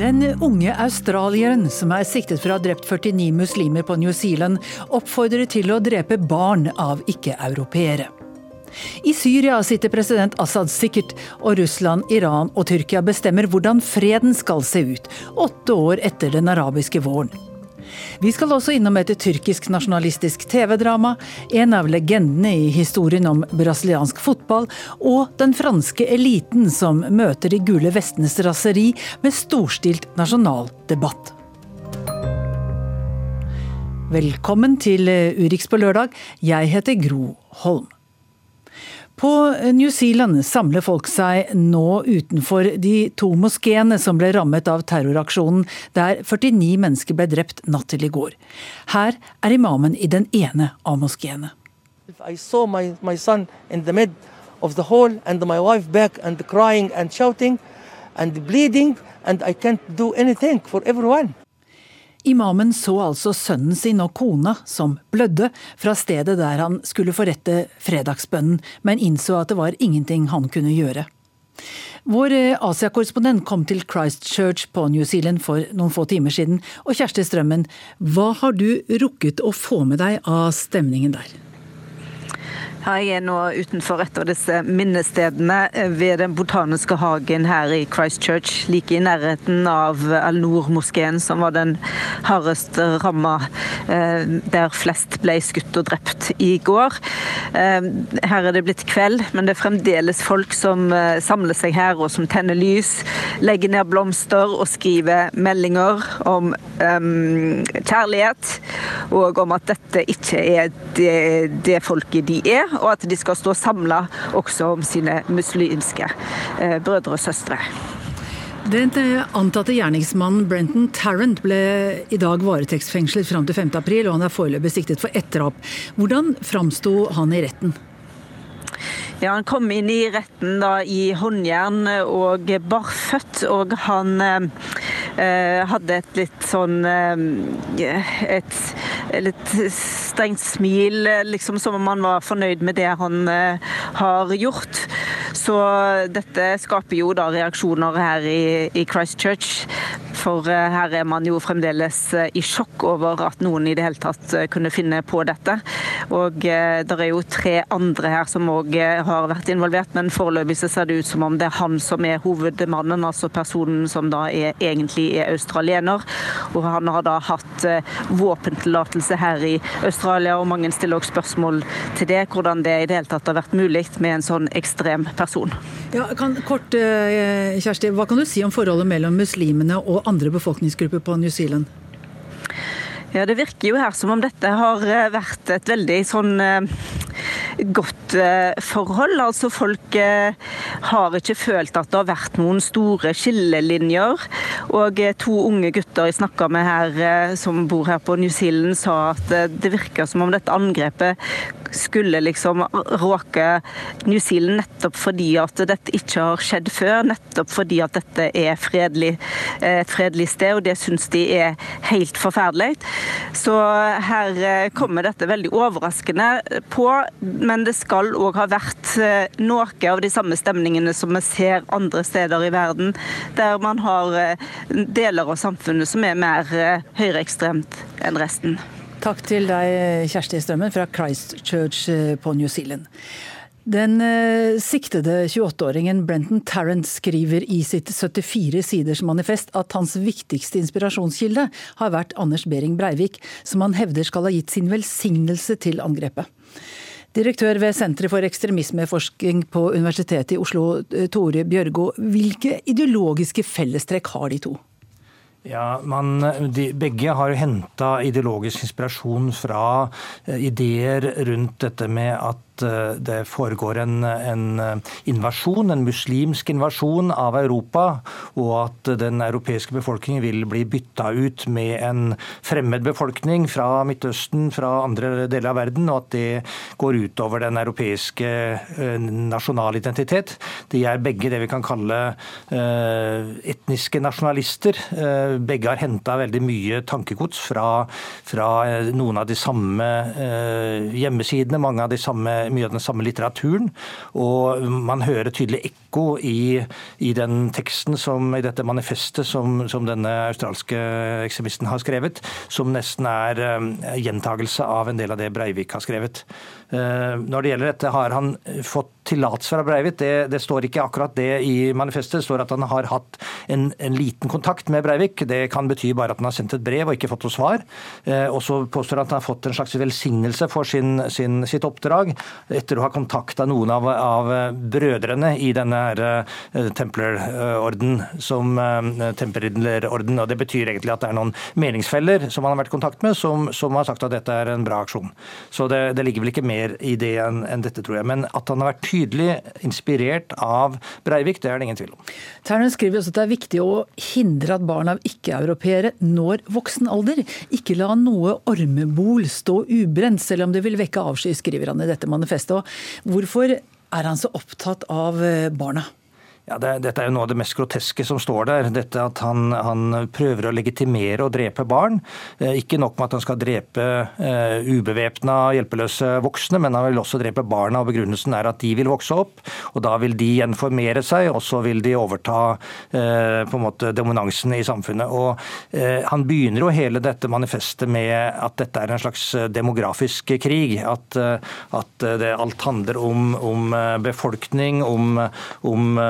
Den unge australieren som er siktet for å ha drept 49 muslimer på New Zealand, oppfordrer til å drepe barn av ikke-europeere. I Syria sitter president Assad sikkert, og Russland, Iran og Tyrkia bestemmer hvordan freden skal se ut, åtte år etter den arabiske våren. Vi skal også innom et tyrkisk nasjonalistisk TV-drama, en av legendene i historien om brasiliansk fotball, og den franske eliten som møter de gule vestenes raseri med storstilt nasjonal debatt. Velkommen til Urix på lørdag. Jeg heter Gro Holm. På New Zealand samler folk seg nå utenfor de to moskeene som ble rammet av terroraksjonen, der 49 mennesker ble drept natt til i går. Her er imamen i den ene av moskeene. My, my of the hall and my wife back and crying and shouting and bleeding and I can't do anything for everyone. Imamen så altså sønnen sin og kona, som blødde, fra stedet der han skulle forrette fredagsbønnen, men innså at det var ingenting han kunne gjøre. Vår eh, Asia-korrespondent kom til Christchurch på New Zealand for noen få timer siden. Og Kjersti Strømmen, hva har du rukket å få med deg av stemningen der? Jeg er nå utenfor et av disse minnestedene ved Den botaniske hagen her i Christchurch. Like i nærheten av Al-Noor-moskeen, som var den hardest ramma, eh, der flest ble skutt og drept i går. Eh, her er det blitt kveld, men det er fremdeles folk som eh, samler seg her, og som tenner lys, legger ned blomster og skriver meldinger om um, kjærlighet, og om at dette ikke er det, det folket de er og at de skal stå samla også om sine muslimske eh, brødre og søstre. Den eh, antatte gjerningsmannen Brenton Tarrant ble i dag varetektsfengslet fram til 5. april, og han er foreløpig siktet for ett drap. Hvordan framsto han i retten? Ja, Han kom inn i retten da i håndjern og barføtt, og han eh, hadde et litt sånn eh, et litt strengt smil, liksom som om han var fornøyd med det han eh, har gjort. Så dette skaper jo da reaksjoner her i, i Christchurch. For eh, her er man jo fremdeles eh, i sjokk over at noen i det hele tatt kunne finne på dette. Og det er jo tre andre her som òg har vært involvert, men foreløpig så ser det ut som om det er han som er hovedmannen, altså personen som da er, egentlig er australiener. Og han har da hatt våpentillatelse her i Australia, og mange stiller også spørsmål til det, hvordan det i det hele tatt har vært mulig med en sånn ekstrem person. Ja, kan, kort, eh, Kjersti, Hva kan du si om forholdet mellom muslimene og andre befolkningsgrupper på New Zealand? Ja, Det virker jo her som om dette har eh, vært et veldig sånn eh, godt forhold. Altså Folk har ikke følt at det har vært noen store skillelinjer. Og to unge gutter jeg snakka med her som bor her på New Zealand, sa at det virker som om dette angrepet skulle liksom råke New Zealand nettopp fordi at dette ikke har skjedd før. Nettopp fordi at dette er fredelig, et fredelig sted, og det syns de er helt forferdelig. Så her eh, kommer dette veldig overraskende på, men det skal òg ha vært eh, noe av de samme stemningene som vi ser andre steder i verden, der man har eh, deler av samfunnet som er mer høyreekstremt enn resten. Takk til deg, Kjersti Strømmen fra Christchurch på New Zealand. Den eh, siktede 28-åringen Brenton Tarrant skriver i sitt 74 siders manifest at hans viktigste inspirasjonskilde har vært Anders Behring Breivik, som han hevder skal ha gitt sin velsignelse til angrepet. Direktør ved Senteret for ekstremismeforskning på Universitetet i Oslo, eh, Tore Bjørgo. Hvilke ideologiske fellestrekk har de to? Ja, man, de, Begge har henta ideologisk inspirasjon fra eh, ideer rundt dette med at Eh, det foregår en, en, eh, invasjon, en muslimsk invasjon av Europa, og at den europeiske befolkningen vil bli bytta ut med en fremmed befolkning fra Midtøsten, fra andre deler av verden, og at det går utover den europeiske eh, nasjonale identitet. De er begge det vi kan kalle etniske nasjonalister. Begge har henta veldig mye tankegods fra, fra noen av de samme hjemmesidene, mange av de samme mye av den samme litteraturen. Og man hører tydelig ekko i, i, den teksten som, i dette manifestet som, som denne australske ekstremisten har skrevet, som nesten er uh, gjentagelse av en del av det Breivik har skrevet. Uh, når det gjelder dette, har han fått tillatelse fra Breivik. Det, det, står ikke akkurat det i manifestet. Det står at han har hatt en, en, liten kontakt med Breivik. Det kan bety bare at han har sendt et brev og ikke fått noe svar. Uh, og så påstår han at han har fått en slags velsignelse for sin, sin, sitt oppdrag etter å ha kontakta noen av, av, brødrene i denne her, uh, templerorden, som uh, templerorden. Og det betyr egentlig at det er noen meningsfeller som han har vært i kontakt med, som, som, har sagt at dette er en bra aksjon. Så det, det ligger vel ikke mer i det enn en dette, tror jeg. Men at han har vært tydelig inspirert av Breivik, det er det ingen tvil om. Ternen skriver også at det er viktig å hindre at barn av ikke-europeere når voksen alder. Ikke la noe ormebol stå ubrent, selv om det vil vekke avsky, skriver han i dette manifestet. Hvorfor er han så opptatt av eh, barna? Ja, det, dette er jo noe av det mest groteske som står der. Dette at han, han prøver å legitimere og drepe barn. Eh, ikke nok med at han skal drepe uh, ubevæpna, hjelpeløse voksne, men han vil også drepe barna. og Begrunnelsen er at de vil vokse opp, og da vil de gjenformere seg, og så vil de overta uh, på en måte dominansen i samfunnet. Og uh, Han begynner jo hele dette manifestet med at dette er en slags demografisk krig. At, at det, alt handler om, om befolkning, om, om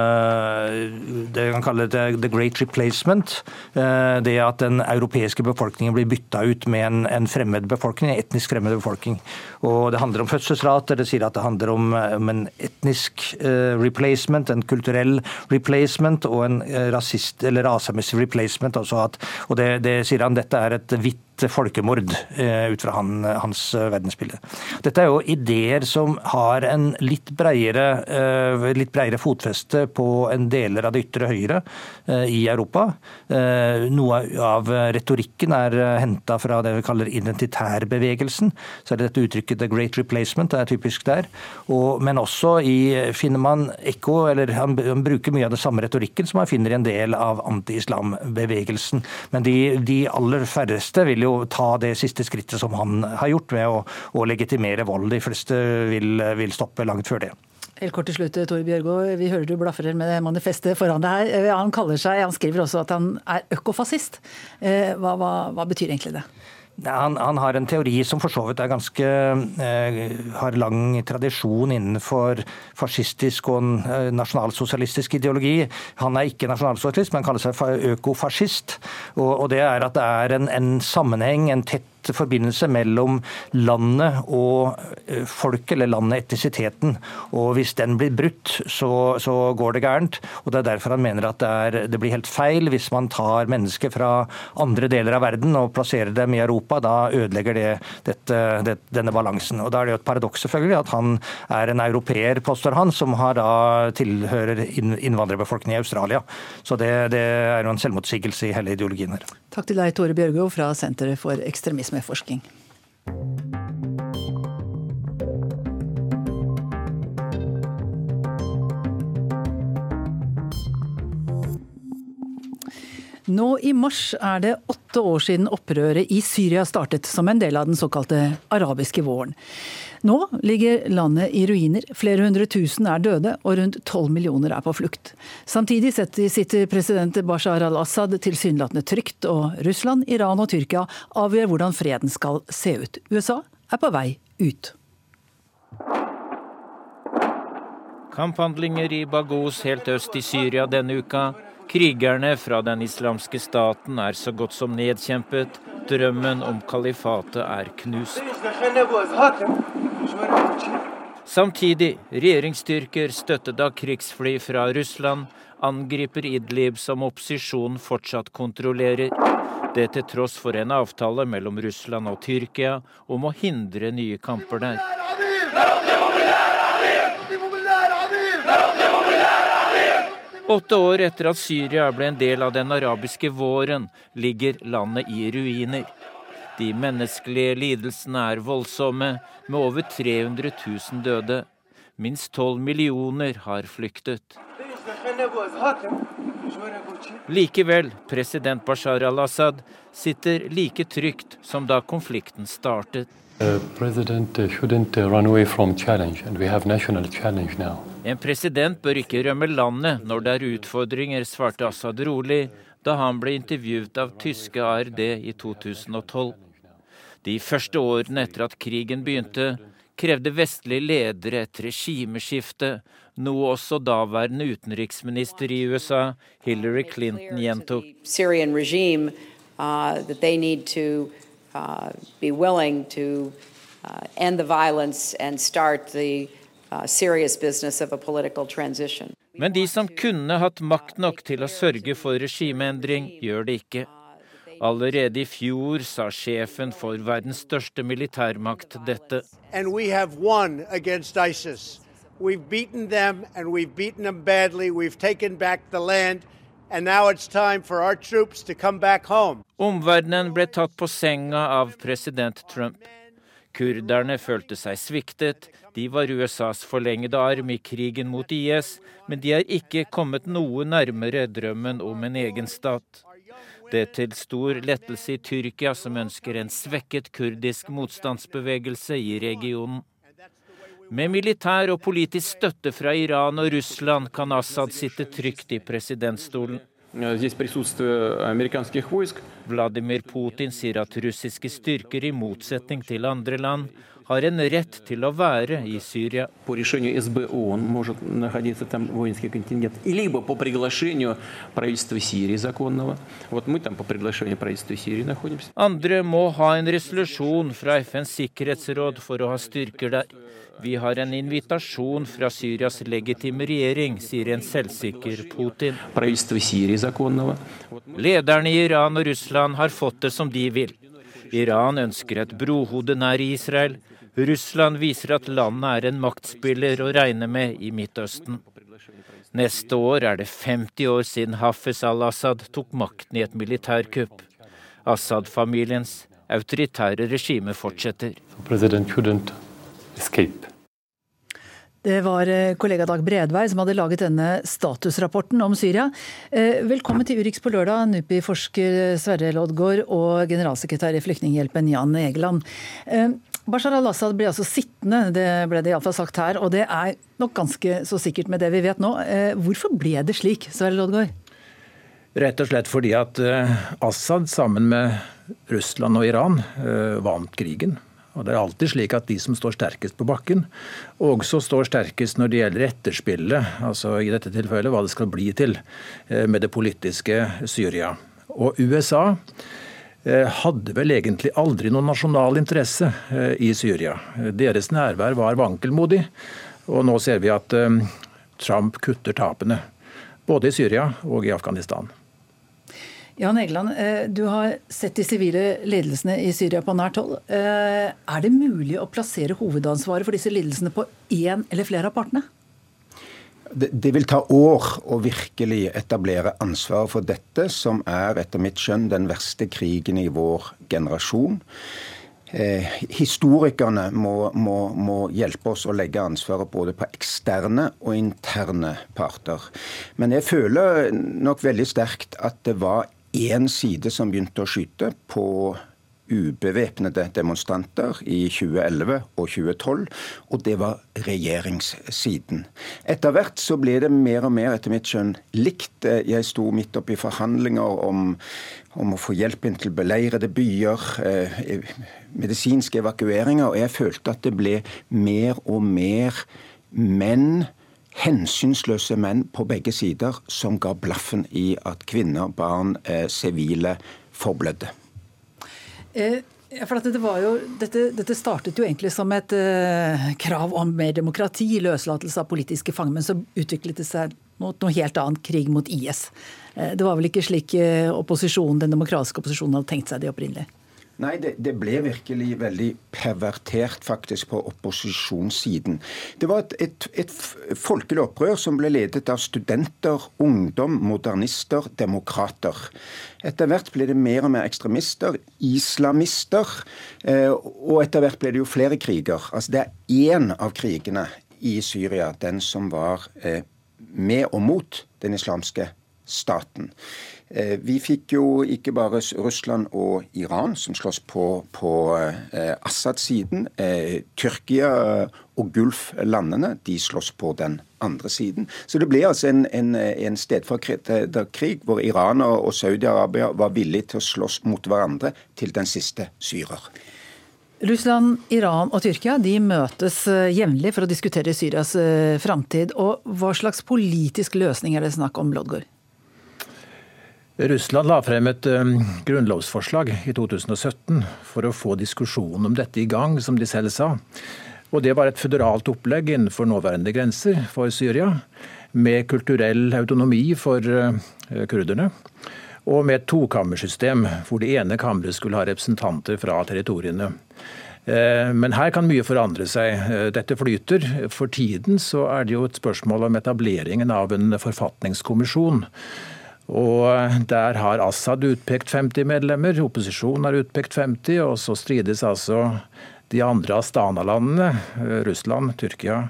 det kan kalle det the great replacement. Eh, det at den europeiske befolkningen blir bytta ut med en, fremmed befolkning, en etnisk fremmed befolkning. Og Det handler om fødselsrater, det sier at det handler om, om en etnisk uh, replacement, en kulturell replacement og en rasist, eller rasemessig replacement. At, og det, det sier han dette er et hvitt folkemord, eh, ut fra han, hans eh, verdensbilde. Dette er jo ideer som har en litt bredere, eh, litt bredere fotfeste på en deler av det ytre høyre i Europa. Noe av retorikken er henta fra det vi kaller identitærbevegelsen. Så er det dette uttrykket 'the great replacement', det er typisk der. Og, men også i, finner man ekko, eller han, han, bruker mye av det samme retorikken som man finner i en del av anti-islam-bevegelsen. Men de, de aller færreste vil jo jo ta det siste skrittet som han har gjort, med å, å legitimere vold. De fleste vil, vil stoppe langt før det. Helt kort til slutt, Tore Bjørgo. Vi hører du blafrer med manifestet foran deg her. Han, seg, han skriver også at han er økofascist. Eh, hva, hva, hva betyr egentlig det? Han, han, har en teori som for så vidt er ganske eh, har lang tradisjon innenfor fascistisk og eh, nasjonalsosialistisk ideologi. Han er ikke nasjonalsosialist, men kaller seg økofascist. Og, og det er at det er en, en sammenheng, en tett forbindelse mellom landet og eh, folket, eller landet etnisiteten. Og hvis den blir brutt, så, så, går det gærent. Og det er derfor han mener at det, er, det, blir helt feil hvis man tar mennesker fra andre deler av verden og plasserer dem i Europa. Da ødelegger det, dette, det denne balansen. Og da er det jo et paradoks selvfølgelig at han er en europeer, påstår han, som har da tilhører innvandrerbefolkningen i Australia. Så det, det er jo en selvmotsigelse i hele ideologien her. Takk til deg, Tore Bjørgo fra Senteret for ekstremisme autismeforskning. Nå i mars er det åtte år siden opprøret i Syria startet som en del av den såkalte arabiske våren. Nå ligger landet i ruiner. Flere hundre tusen er døde, og rundt tolv millioner er på flukt. Samtidig sitter president Bashar al-Assad tilsynelatende trygt, og Russland, Iran og Tyrkia avgjør hvordan freden skal se ut. USA er på vei ut. Kamphandlinger i Bagos helt øst i Syria denne uka. Krigerne fra den islamske staten er så godt som nedkjempet. Drømmen om kalifatet er knust. Samtidig, regjeringsstyrker støttet av krigsfly fra Russland angriper Idlib som opposisjonen fortsatt kontrollerer. Det til tross for en avtale mellom Russland og Tyrkia om å hindre nye kamper der. Åtte år etter at Syria ble en del av den arabiske våren, ligger landet i ruiner. De menneskelige lidelsene er voldsomme, med over 300 000 døde. Minst 12 millioner har flyktet. Likevel, president Bashar al-Assad sitter like trygt som da konflikten startet. En president bør ikke rømme landet når det er utfordringer, svarte Assad rolig da han ble intervjuet av tyske ARD i 2012. De første årene etter at krigen begynte, krevde vestlige ledere et regimeskifte, noe også daværende utenriksminister i USA, Hillary Clinton, gjentok. Uh, uh, be willing to uh, the violence and start the serious business of a political transition. Men de som kunne hatt makt nok til å sørge for regimeendring, gjør det ikke. Allerede i fjor sa sjefen for verdens største militærmakt dette. And we have won against ISIS. We've beaten them and we've beaten them badly. We've taken back the land. Omverdenen ble tatt på senga av president Trump. Kurderne følte seg sviktet. De var USAs forlengede arm i krigen mot IS, men de er ikke kommet noe nærmere drømmen om en egen stat. Det er til stor lettelse i Tyrkia, som ønsker en svekket kurdisk motstandsbevegelse i regionen. Med militær og politisk støtte fra Iran og Russland kan Assad sitte trygt i presidentstolen. Vladimir Putin sier at russiske styrker, i motsetning til andre land, har en rett til å være i Syria. Andre må ha en resolusjon fra FNs sikkerhetsråd for å ha styrker der. Vi har en invitasjon fra Syrias legitime regjering, sier en selvsikker Putin. Lederne i Iran og Russland har fått det som de vil. Iran ønsker et brohode nær Israel. Russland viser at landet er en maktspiller å regne med i Midtøsten. Neste år er det 50 år siden Hafez al-Assad tok makten i et militærkupp. Assad-familiens autoritære regime fortsetter. Det var eh, kollega Dag Bredvei som hadde laget denne statusrapporten om Syria. Eh, velkommen til Urix på lørdag, NUPI-forsker Sverre Loddgaard og generalsekretær i Flyktninghjelpen Jan Egeland. Eh, Bashar al-Assad blir altså sittende, det ble det iallfall sagt her. Og det er nok ganske så sikkert med det vi vet nå. Hvorfor ble det slik, Sverre Loddgaard? Rett og slett fordi at Assad sammen med Russland og Iran vant krigen. Og Det er alltid slik at de som står sterkest på bakken, også står sterkest når det gjelder etterspillet, altså i dette tilfellet hva det skal bli til eh, med det politiske Syria. Og USA eh, hadde vel egentlig aldri noen nasjonal interesse eh, i Syria. Deres nærvær var vankelmodig, og nå ser vi at Trump kutter tapene. Både i Syria og i Afghanistan. Jan Egeland, eh, du har sett de sivile ledelsene i Syria på nært hold. Eh, er det mulig å plassere hovedansvaret for disse lidelsene på én eller flere av partene? Det, vil ta år å virkelig etablere ansvaret for dette, som er etter mitt skjønn den verste krigen i vår generasjon. Eh, historikerne må, må, må, hjelpe oss å legge ansvaret både på eksterne og interne parter. Men jeg føler nok veldig sterkt at det var én side som begynte å skyte på ubevæpnede demonstranter i 2011 og 2012, og det var regjeringssiden. Etter hvert så ble det mer og mer, etter mitt skjønn, likt. Jeg sto midt oppi forhandlinger om, om å få hjelp inn til beleirede byer, eh, medisinske evakueringer, og jeg følte at det ble mer og mer menn hensynsløse menn på begge sider som ga blaffen i at kvinner, barn, eh, sivile forblødde. Eh, for dette, jo, dette, dette, startet jo egentlig som et eh, krav om mer demokrati, løslatelse av politiske fanger, men så utviklet det seg mot noe helt annet, krig mot IS. Eh, det var vel ikke slik eh, opposisjonen, den demokratiske opposisjonen hadde tenkt seg det opprinnelig? Nei, det, det, ble virkelig veldig pervertert faktisk på opposisjonssiden. Det var et, et, et, folkelig opprør som ble ledet av studenter, ungdom, modernister, demokrater. Etter hvert ble det mer og mer ekstremister, islamister, eh, og etter hvert ble det jo flere kriger. Altså Det er én av krigene i Syria, den som var eh, med og mot den islamske staten. Eh, vi fikk jo ikke bare Russland og Iran som slåss på, på eh, Assad-siden. Eh, Tyrkia og Gulf-landene de slåss på den andre siden. Så det ble altså en, en, en stedfortrederkrig hvor Iran og Saudi-Arabia var villige til å slåss mot hverandre til den siste syrer. Russland, Iran og Tyrkia de møtes jevnlig for å diskutere Syrias framtid. Og hva slags politisk løsning er det snakk om, Lodgaard? Russland la frem et um, grunnlovsforslag i 2017 for å få diskusjonen om dette i gang, som de selv sa. Og Det var et føderalt opplegg innenfor nåværende grenser for Syria, med kulturell autonomi for uh, kurderne. Og med et tokammersystem, hvor det ene kammeret skulle ha representanter fra territoriene. Uh, men her kan mye forandre seg. Dette flyter. For tiden så er det jo et spørsmål om etableringen av en forfatningskommisjon og Der har Assad utpekt 50 medlemmer, opposisjonen har utpekt 50, og så strides altså de andre Astana-landene, eh, Russland, Tyrkia,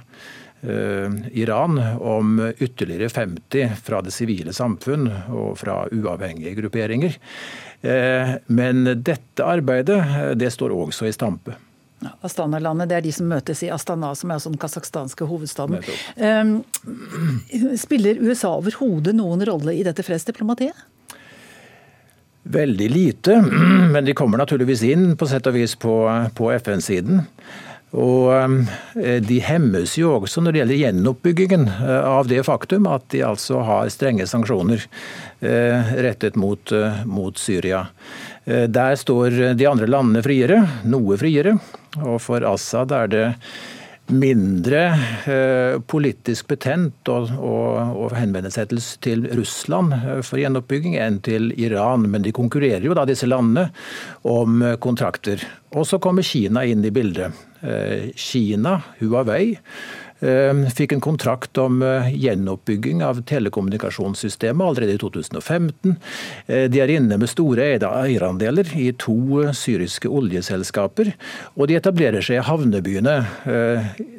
eh, Iran, om ytterligere 50 fra det sivile samfunn og fra uavhengige grupperinger. Eh, men dette arbeidet det står også i stampe. Astana-landet, det er de som møtes i Astana, som er altså den kasakhstanske hovedstaden. Um, spiller USA overhodet noen rolle i dette fredsdiplomatiet? Veldig lite, men de kommer naturligvis inn på sett og vis på, på FN-siden. Og eh, De hemmes jo også når det gjelder gjenoppbyggingen eh, av det faktum at de altså har strenge sanksjoner eh, rettet mot, mot Syria. Der står de andre landene friere, noe friere. Og for Assad er det mindre eh, politisk betent å, henvende seg til, Russland for gjenoppbygging enn til Iran. Men de konkurrerer jo da, disse landene, om kontrakter. Og så kommer Kina inn i bildet. Eh, Kina, Huawei, eh, fikk en kontrakt om eh, gjenoppbygging av telekommunikasjonssystemet allerede i 2015. De er inne med store eierandeler i to syriske oljeselskaper. Og de etablerer seg i havnebyene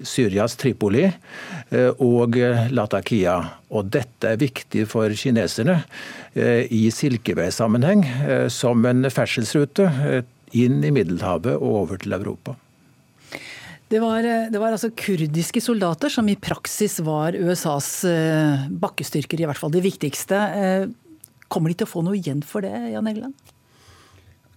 Syrias Tripoli og Latakia. Og dette er viktig for kineserne i Silkevei-sammenheng som en ferdselsrute inn i Middelhavet og over til Europa. Det var, det var, altså kurdiske soldater som i praksis var USAs eh, bakkestyrker, i hvert fall de viktigste. Eh, kommer de til å få noe igjen for det, Jan Egeland?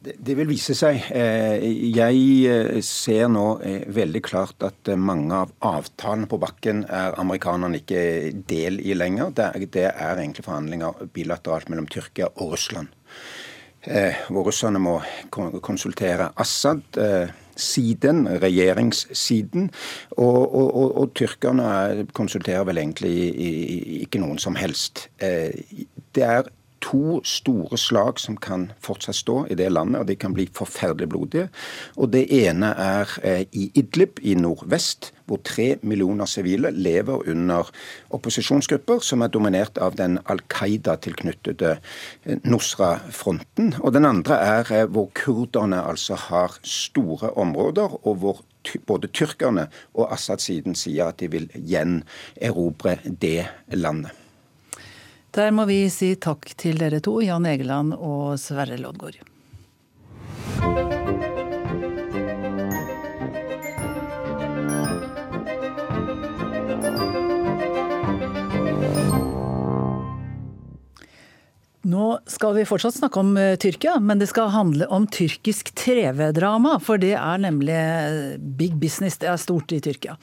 Det, det vil vise seg. Eh, jeg ser nå veldig klart at mange av avtalene på bakken er amerikanerne ikke del i lenger. Det er, det er egentlig forhandlinger bilateralt mellom Tyrkia og Russland. Hvor russerne må konsultere Assad siden, regjeringssiden. Og, og, og, og tyrkerne konsulterer vel egentlig ikke noen som helst. Eh, det er to store slag som kan fortsatt stå i det landet, og de kan bli forferdelig blodige. Og Det ene er eh, i Idlib i nordvest, hvor tre millioner sivile lever under opposisjonsgrupper som er dominert av den Al Qaida-tilknyttede eh, Nusra-fronten. Og den andre er eh, hvor kurderne altså har store områder, og hvor både tyrkerne og Assad-siden sier at de vil gjenerobre det landet. Der må vi si takk til dere to, Jan Egeland og Sverre Loddgaard. Nå skal vi fortsatt snakke om uh, Tyrkia, men det skal handle om tyrkisk TV-drama. For det er nemlig eh, big business, det er stort i Tyrkia.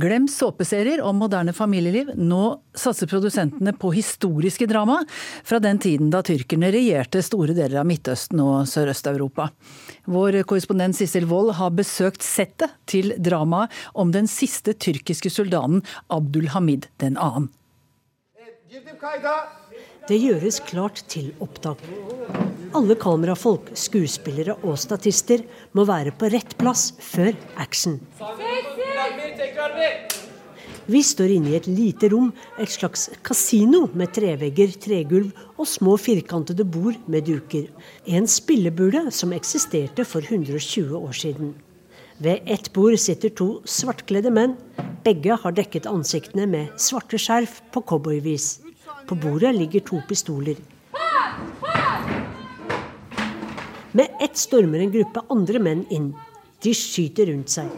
Glem såpeserier om moderne familieliv. Nå satser produsentene på historiske drama fra den tiden da tyrkerne regjerte store deler av Midtøsten og Sørøst-Europa. Vår korrespondent Sissel Wold har besøkt settet til dramaet om den siste tyrkiske soldaten Abdul Hamid 2. Det gjøres klart til opptak. Alle kamerafolk, skuespillere og statister må være på rett plass før action. Vi står inne i et lite rom, et slags kasino med trevegger, tregulv og små firkantede bord med duker. En spillebule som eksisterte for 120 år siden. Ved ett bord sitter to svartkledde menn. Begge har dekket ansiktene med svarte skjerf på cowboyvis. På bordet ligger to pistoler. Med ett stormer en gruppe andre menn inn. De skyter rundt seg.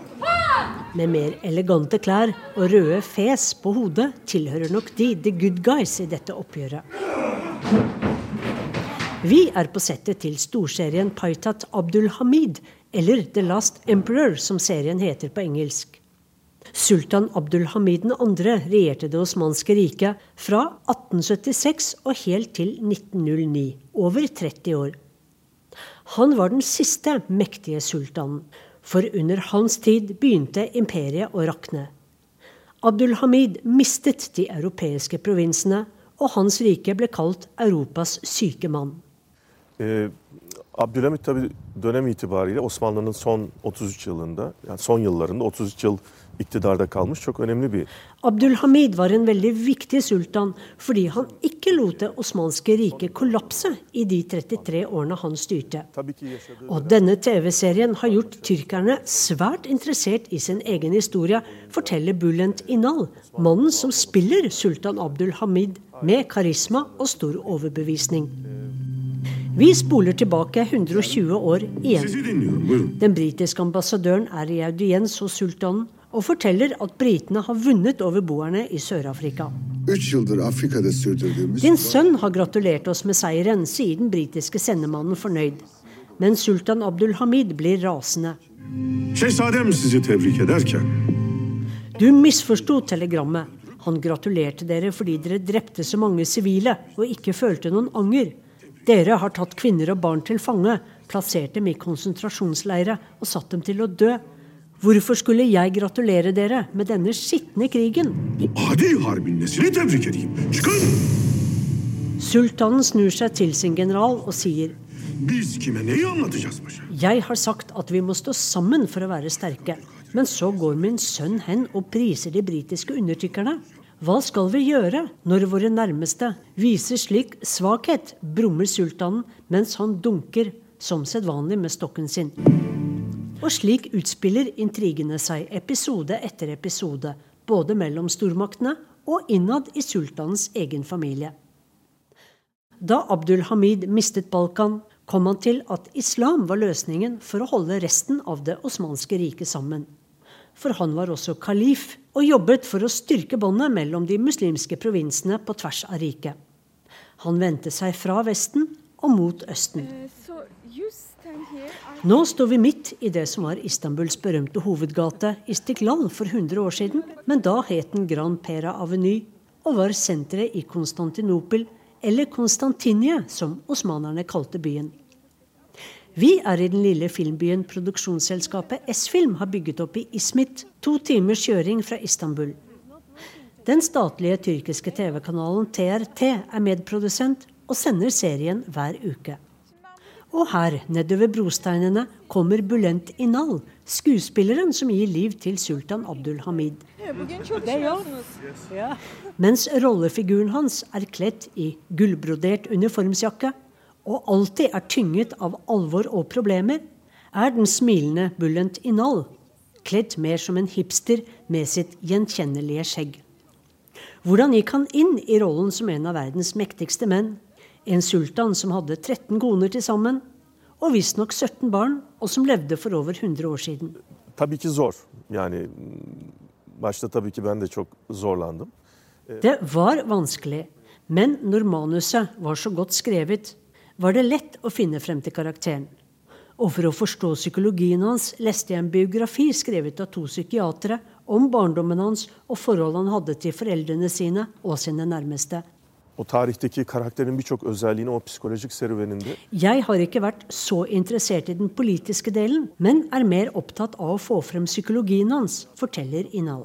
Med mer elegante klær og røde fes på hodet tilhører nok de the good guys i dette oppgjøret. Vi er på settet til storserien Paitat Abdul Hamid, eller The Last Emperor, som serien heter på engelsk. Sultan Abdul Hamid 2. regjerte det osmanske riket fra 1876 og helt til 1909, over 30 år. Han var den siste mektige sultanen, for under hans tid begynte imperiet å rakne. Abdul Hamid mistet de europeiske provinsene, og hans rike ble kalt Europas syke mann. Eh, Abdülhamit tabi dönem itibariyle Osmanlı'nın son 33 yılında, yani son yıllarında 33 yıl iktidarda kalmış çok önemli bir Abdülhamid var en veldig viktig sultan fordi han ikke lot det osmanske riket kollapse i de 33 årene han styrte. Og denne TV-serien har gjort tyrkerne svært interessert i sin egen historie, forteller Bulent Inal, mannen som spiller sultan Abdulhamid med karisma og stor overbevisning. Vi spoler tilbake 120 år igjen. Den britiske ambassadøren er i audiens hos sultanen og forteller at britene har vunnet over boerne i Sør-Afrika. Din sønn har gratulert oss med seieren, sier den britiske sendemannen fornøyd. Men sultan Abdul Hamid blir rasende. Du misforsto telegrammet. Han gratulerte dere fordi dere drepte så mange sivile og ikke følte noen anger. Dere har tatt kvinner og barn til fange, plassert dem i konsentrasjonsleire og satt dem til å dø. Hvorfor skulle jeg gratulere dere med denne skitne krigen? Sultanen snur seg til sin general og sier Jeg har sagt at vi må stå sammen for å være sterke. Men så går min sønn hen og priser de britiske undertrykkerne. Hva skal vi gjøre når våre nærmeste viser slik svakhet, brummer sultanen mens han dunker som sedvanlig med stokken sin. Og slik utspiller intrigene seg episode etter episode, både mellom stormaktene og innad i sultanens egen familie. Da Abdul Hamid mistet Balkan, kom han til at islam var løsningen for å holde resten av det osmanske riket sammen. For han var også kalif, og jobbet for å styrke båndet mellom de muslimske provinsene på tvers av riket. Han vendte seg fra Vesten og mot Østen. Nå står vi midt i det som var Istanbuls berømte hovedgate, Istiklal, for 100 år siden, men da het den Grand Pera Aveny og var senteret i Konstantinopel, eller Konstantinie, som osmanerne kalte byen. Vi er i den lille filmbyen produksjonsselskapet S-Film har bygget opp i Ismit, to timers kjøring fra Istanbul. Den statlige tyrkiske TV-kanalen TRT er medprodusent og sender serien hver uke. Og her, nedover brosteinene, kommer Bulent Inal, skuespilleren som gir liv til sultan Abdul Hamid. Mens rollefiguren hans er kledd i gullbrodert uniformsjakke og alltid er tynget av alvor og problemer, er den smilende Bulent Inal kledd mer som en hipster med sitt gjenkjennelige skjegg. Hvordan gikk han inn i rollen som en av verdens mektigste menn? En sultan som hadde 13 koner til sammen, og visstnok 17 barn, og som levde for over 100 år siden. Tabii ki zor. Yani başta tabii ki ben de çok zorlandım. Det var vanskelig, men når manuset var så godt skrevet, var det lett å finne frem til karakteren. Og for å forstå psykologien hans leste jeg en biografi skrevet av to psykiatere om barndommen hans og forholdet han hadde til foreldrene sine og sine nærmeste. O tarihteki karakterin birçok özelliğini o psikolojik serüveninde Jeg har ikke vært så interessert i den politiske delen, men er mer opptatt av å få frem psykologien hans, forteller Inal.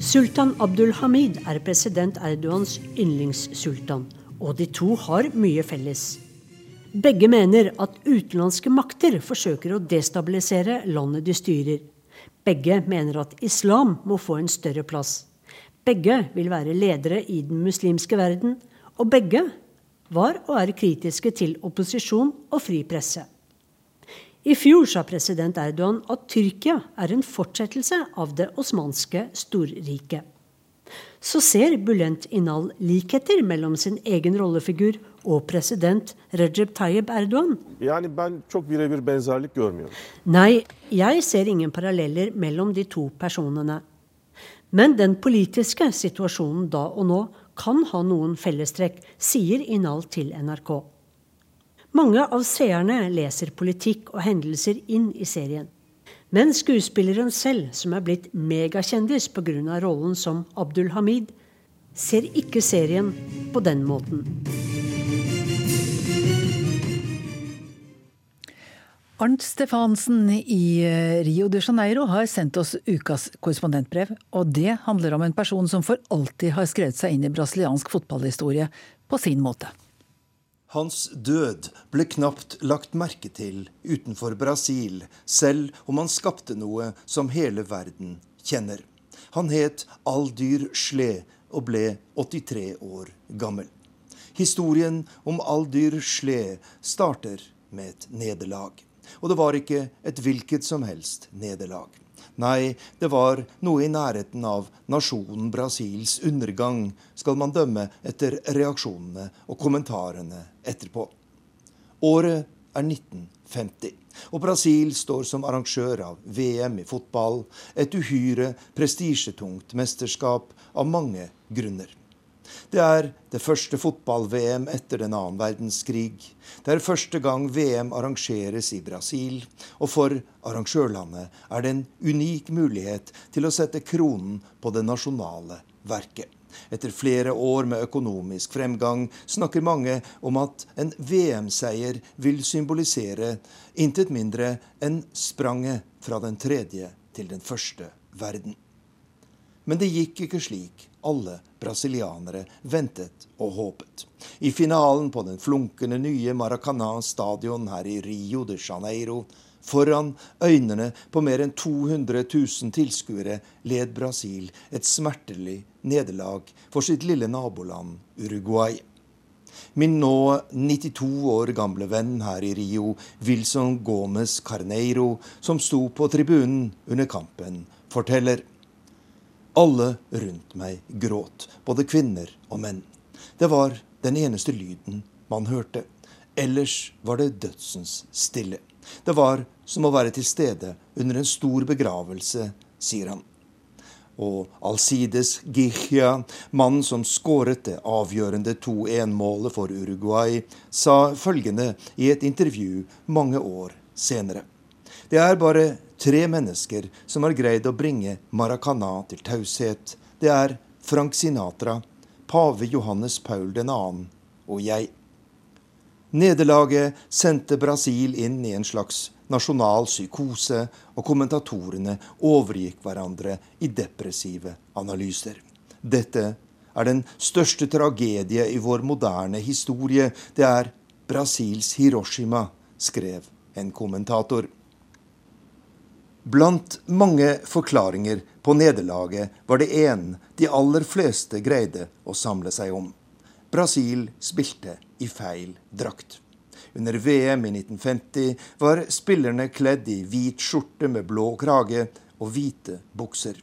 Sultan Abdul Hamid er president Erdogans yndlingssultan, og de to har mye felles. Begge mener at utenlandske makter forsøker å destabilisere landet de styrer. Begge mener at islam må få en større plass. Begge vil være ledere i den muslimske verden, og begge var og er kritiske til opposisjon og fri presse. I fjor sa president Erdogan at Tyrkia er en fortsettelse av det osmanske storriket. Så ser Bulent Inal likheter mellom sin egen rollefigur og president Recep Tayyip Erdogan? Yani ben çok birebir benzerlik görmüyorum. Nei, jeg ser ingen paralleller mellom de to personene. Men den politiske situasjonen da og nå kan ha noen fellestrekk, sier Inal til NRK. Mange av seerne leser politikk og hendelser inn i serien. Men skuespilleren selv, som er blitt megakjendis pga. rollen som Abdul Hamid, ser ikke serien på den måten. Arnt Stefansen i eh, Rio de Janeiro har sendt oss ukas korrespondentbrev. Og det handler om en person som for alltid har skrevet seg inn i brasiliansk fotballhistorie på sin måte. Hans død ble knapt lagt merke til utenfor Brasil, selv om han skapte noe som hele verden kjenner. Han het Aldyr Sle og ble 83 år gammel. Historien om Aldyr Sle starter med et nederlag. Og det var ikke et hvilket som helst nederlag. Nei, det var noe i nærheten av nasjonen Brasils undergang, skal man dømme etter reaksjonene og kommentarene etterpå. Året er 1950, og Brasil står som arrangør av VM i fotball, et uhyre prestisjetungt mesterskap av mange grunner. Det er det første fotball-VM etter den annen verdenskrig. Det er første gang VM arrangeres i Brasil. Og for arrangørlandet er det en unik mulighet til å sette kronen på det nasjonale verket. Etter flere år med økonomisk fremgang snakker mange om at en VM-seier vil symbolisere intet mindre enn spranget fra den tredje til den første verden. Men det gikk ikke slik alle brasilianere ventet og håpet. I finalen på den flunkende nye Maracanã stadion her i Rio de Janeiro, foran øynene på mer enn 200 000 tilskuere, led Brasil et smertelig nederlag for sitt lille naboland Uruguay. Min nå 92 år gamle venn her i Rio, Wilson Gomez Carneiro, som sto på tribunen under kampen, forteller. Alle rundt meg gråt, både kvinner og menn. Det var den eneste lyden man hørte. Ellers var det dødsens stille. Det var som å være til stede under en stor begravelse, sier han. Og Alcides Gichia, mannen som skåret det avgjørende 2-1-målet for Uruguay, sa følgende i et intervju mange år senere. Det er bare tre mennesker som har greid å bringe Maracana til taushet. Det er Frank Sinatra, pave Johannes Paul 2. og jeg. Nederlaget sendte Brasil inn i en slags nasjonal psykose, og kommentatorene overgikk hverandre i depressive analyser. Dette er den største tragedie i vår moderne historie. Det er Brasils Hiroshima, skrev en kommentator. Blant mange forklaringer på nederlaget var det én de aller fleste greide å samle seg om. Brasil spilte i feil drakt. Under VM i 1950 var spillerne kledd i hvit skjorte med blå krage og hvite bukser.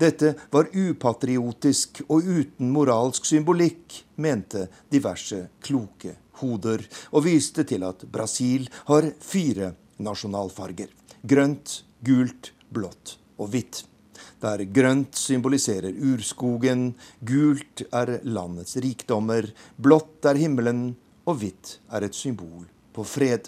Dette var upatriotisk og uten moralsk symbolikk, mente diverse kloke hoder, og viste til at Brasil har fire nasjonalfarger. Grønt, gult, blått og hvitt. Der grønt symboliserer urskogen, gult er landets rikdommer, blått er himmelen, og hvitt er et symbol på fred.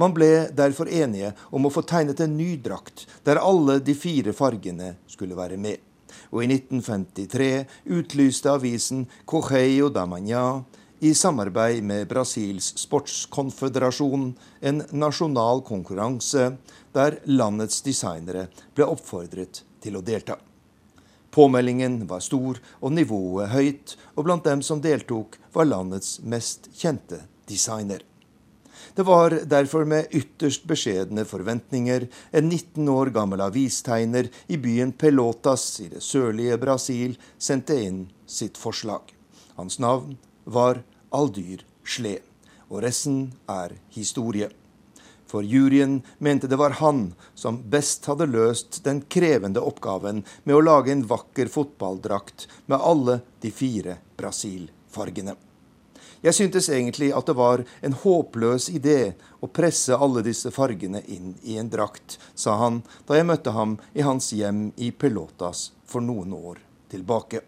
Man ble derfor enige om å få tegnet en ny drakt, der alle de fire fargene skulle være med. Og i 1953 utlyste avisen Correio da Manhã i samarbeid med Brasils sportskonføderasjon en nasjonal konkurranse der landets designere ble oppfordret til å delta. Påmeldingen var stor og nivået høyt, og blant dem som deltok, var landets mest kjente designer. Det var derfor med ytterst beskjedne forventninger en 19 år gammel avistegner i byen Pelotas i det sørlige Brasil sendte inn sitt forslag. Hans navn var Aldyr Sle, og resten er historie. For juryen mente det var han som best hadde løst den krevende oppgaven med å lage en vakker fotballdrakt med alle de fire Brasil-fargene. Jeg syntes egentlig at det var en håpløs idé å presse alle disse fargene inn i en drakt, sa han da jeg møtte ham i hans hjem i Pelotas for noen år tilbake.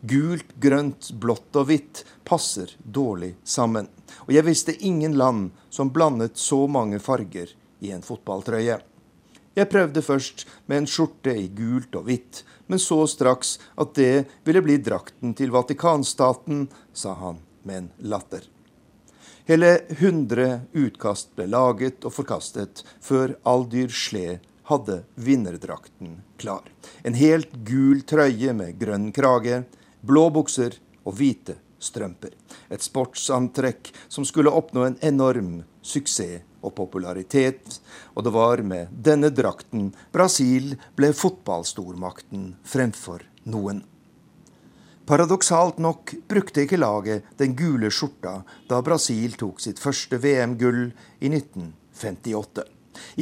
Gult, grønt, blått og hvitt passer dårlig sammen. Og jeg visste ingen land som blandet så mange farger i en fotballtrøye. Jeg prøvde først med en skjorte i gult og hvitt, men så straks at det ville bli drakten til Vatikanstaten, sa han med en latter. Hele 100 utkast ble laget og forkastet før Aldyr Sle hadde vinnerdrakten klar. En helt gul trøye med grønn krage, blå bukser og hvite strømper. Et sportsantrekk som skulle oppnå en enorm suksess og popularitet, og det var med denne drakten Brasil ble fotballstormakten fremfor noen. Paradoksalt nok brukte ikke laget den gule skjorta da Brasil tok sitt første VM-gull i 1958.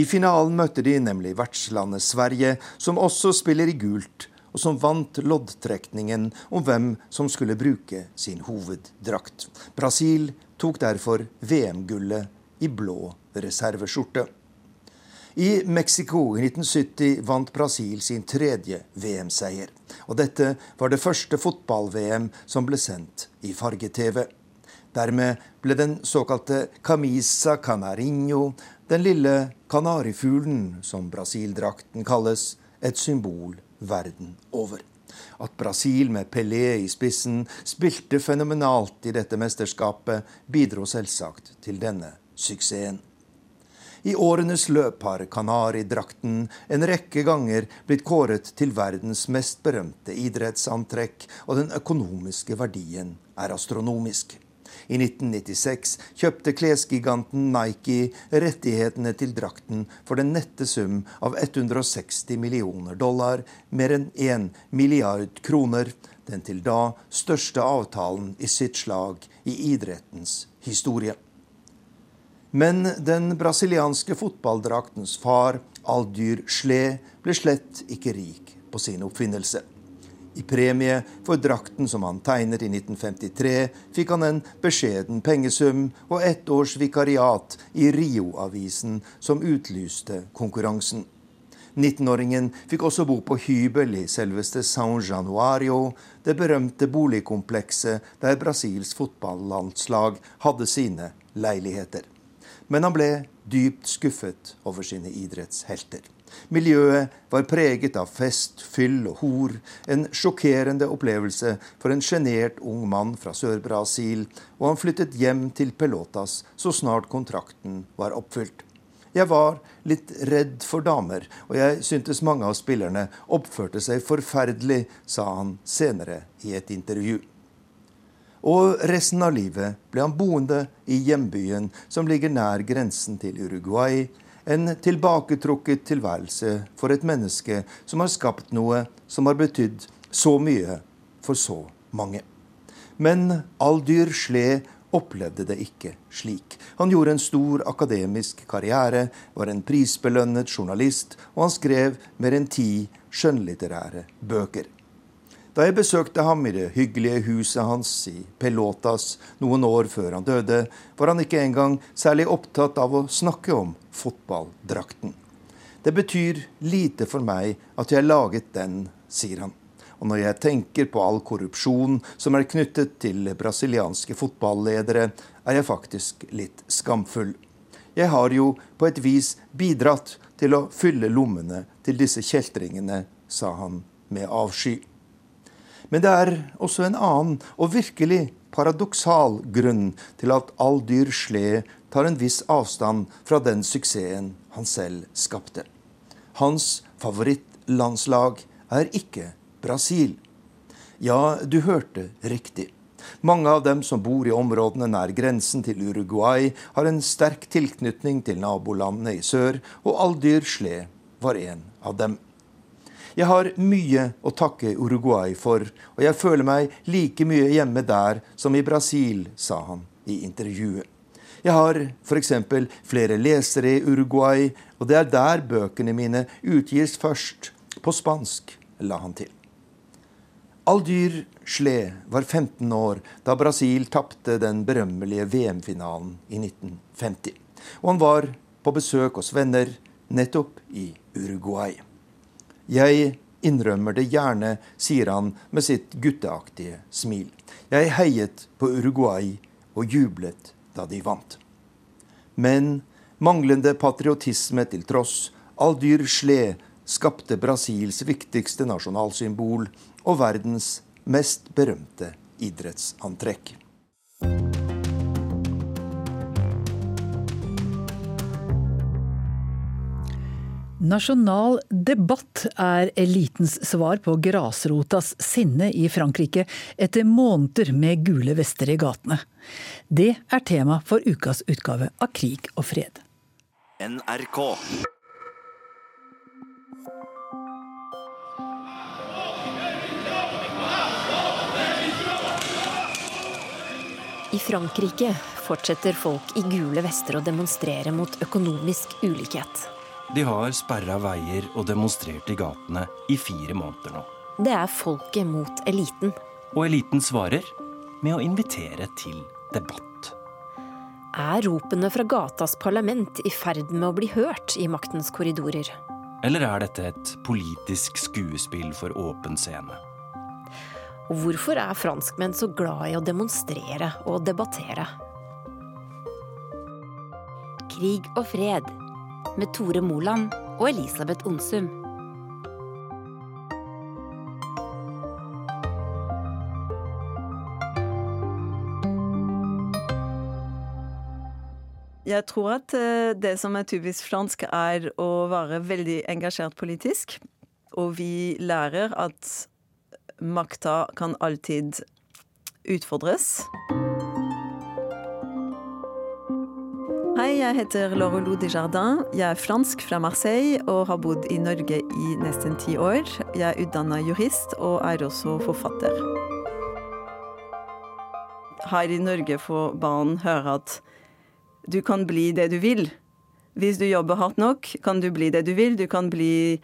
I finalen møtte de nemlig vertslandet Sverige, som også spiller i gult, og som vant loddtrekningen om hvem som skulle bruke sin hoveddrakt. Brasil tok derfor VM-gullet i blå reserveskjorte. I Mexico i 1970 vant Brasil sin tredje VM-seier. Og dette var det første fotball-VM som ble sendt i farge-TV. Dermed ble den såkalte camisa canarinho, den lille kanarifuglen som Brasil-drakten kalles, et symbol verden over. At Brasil med Pelé i spissen spilte fenomenalt i dette mesterskapet, bidro selvsagt til denne suksessen. I årenes løp har kanaridrakten en rekke ganger blitt kåret til verdens mest berømte idrettsantrekk, og den økonomiske verdien er astronomisk. I 1996 kjøpte klesgiganten Nike rettighetene til drakten for den nette sum av 160 millioner dollar, mer enn 1 milliard kroner, den til da største avtalen i sitt slag i idrettens historie. Men den brasilianske fotballdraktens far, Aldyr Sle, ble slett ikke rik på sin oppfinnelse. I premie for drakten som han tegnet i 1953, fikk han en beskjeden pengesum og ett års vikariat i Rio-avisen, som utlyste konkurransen. 19-åringen fikk også bo på hybel i selveste San Januario, det berømte boligkomplekset der Brasils fotballandslag hadde sine leiligheter. Men han ble dypt skuffet over sine idrettshelter. Miljøet var preget av fest, fyll og hor. En sjokkerende opplevelse for en sjenert ung mann fra Sør-Brasil, og han flyttet hjem til Pelotas så snart kontrakten var oppfylt. Jeg var litt redd for damer, og jeg syntes mange av spillerne oppførte seg forferdelig, sa han senere i et intervju. Og resten av livet ble han boende i hjembyen, som ligger nær grensen til Uruguay. En tilbaketrukket tilværelse for et menneske som har skapt noe som har betydd så mye for så mange. Men Aldyr Sle opplevde det ikke slik. Han gjorde en stor akademisk karriere, var en prisbelønnet journalist, og han skrev mer enn ti skjønnlitterære bøker. Da jeg besøkte ham i det hyggelige huset hans i Pelotas noen år før han døde, var han ikke engang særlig opptatt av å snakke om fotballdrakten. Det betyr lite for meg at jeg laget den, sier han. Og når jeg tenker på all korrupsjon som er knyttet til brasilianske fotballedere, er jeg faktisk litt skamfull. Jeg har jo på et vis bidratt til å fylle lommene til disse kjeltringene, sa han med avsky. Men det er også en annen og virkelig paradoksal grunn til at all dyr sled tar en viss avstand fra den suksessen han selv skapte. Hans favorittlandslag er ikke Brasil. Ja, du hørte riktig. Mange av dem som bor i områdene nær grensen til Uruguay, har en sterk tilknytning til nabolandene i sør, og Aldyr sled var en av dem. Jeg har mye å takke Uruguay for, og jeg føler meg like mye hjemme der som i Brasil, sa han i intervjuet. Jeg har f.eks. flere lesere i Uruguay, og det er der bøkene mine utgis først, på spansk, la han til. Aldyr Schle var 15 år da Brasil tapte den berømmelige VM-finalen i 1950. Og han var på besøk hos venner nettopp i Uruguay. Jeg innrømmer det gjerne, sier han med sitt gutteaktige smil. Jeg heiet på Uruguay og jublet da de vant. Men manglende patriotisme til tross, Aldyr Sle skapte Brasils viktigste nasjonalsymbol og verdens mest berømte idrettsantrekk. Nasjonal debatt er elitens svar på grasrotas sinne i Frankrike etter måneder med gule vester i gatene. Det er tema for ukas utgave av Krig og fred. NRK. I Frankrike fortsetter folk i gule vester å demonstrere mot økonomisk ulikhet. De har sperra veier og demonstrert i gatene i fire måneder nå. Det er folket mot eliten. Og eliten svarer med å invitere til debatt. Er ropene fra gatas parlament i ferd med å bli hørt i maktens korridorer? Eller er dette et politisk skuespill for åpen scene? Og hvorfor er franskmenn så glad i å demonstrere og debattere? Krig og fred med Tore Moland og Elisabeth Onsum. Jeg tror at eh, det som er typisk fransk, er å være veldig engasjert politisk. Og vi lærer at makta kan alltid utfordres. Hei, jeg heter Laurelou Desjardins. Jeg er fransk fra Marseille og har bodd i Norge i nesten ti år. Jeg er utdanna jurist og er også forfatter. Her i Norge får barn høre at du kan bli det du vil. Hvis du jobber hardt nok, kan du bli det du vil. Du kan bli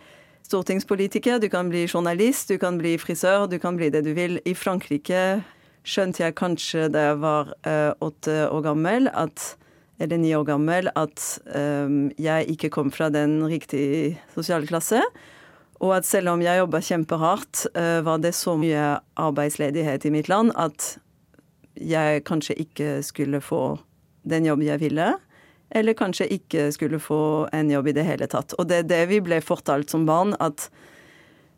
stortingspolitiker, du kan bli journalist, du kan bli frisør, du kan bli det du vil. I Frankrike skjønte jeg kanskje da jeg var uh, åtte år gammel, at, eller ni år gammel, at um, jeg ikke kom fra den riktige sosiale klasse. Og at selv om jeg jobba kjempehardt, uh, var det så mye arbeidsledighet i mitt land at jeg kanskje ikke skulle få den jobben jeg ville eller kanskje ikke skulle få en jobb i det hele tatt. Og det er det vi ble fortalt som barn, at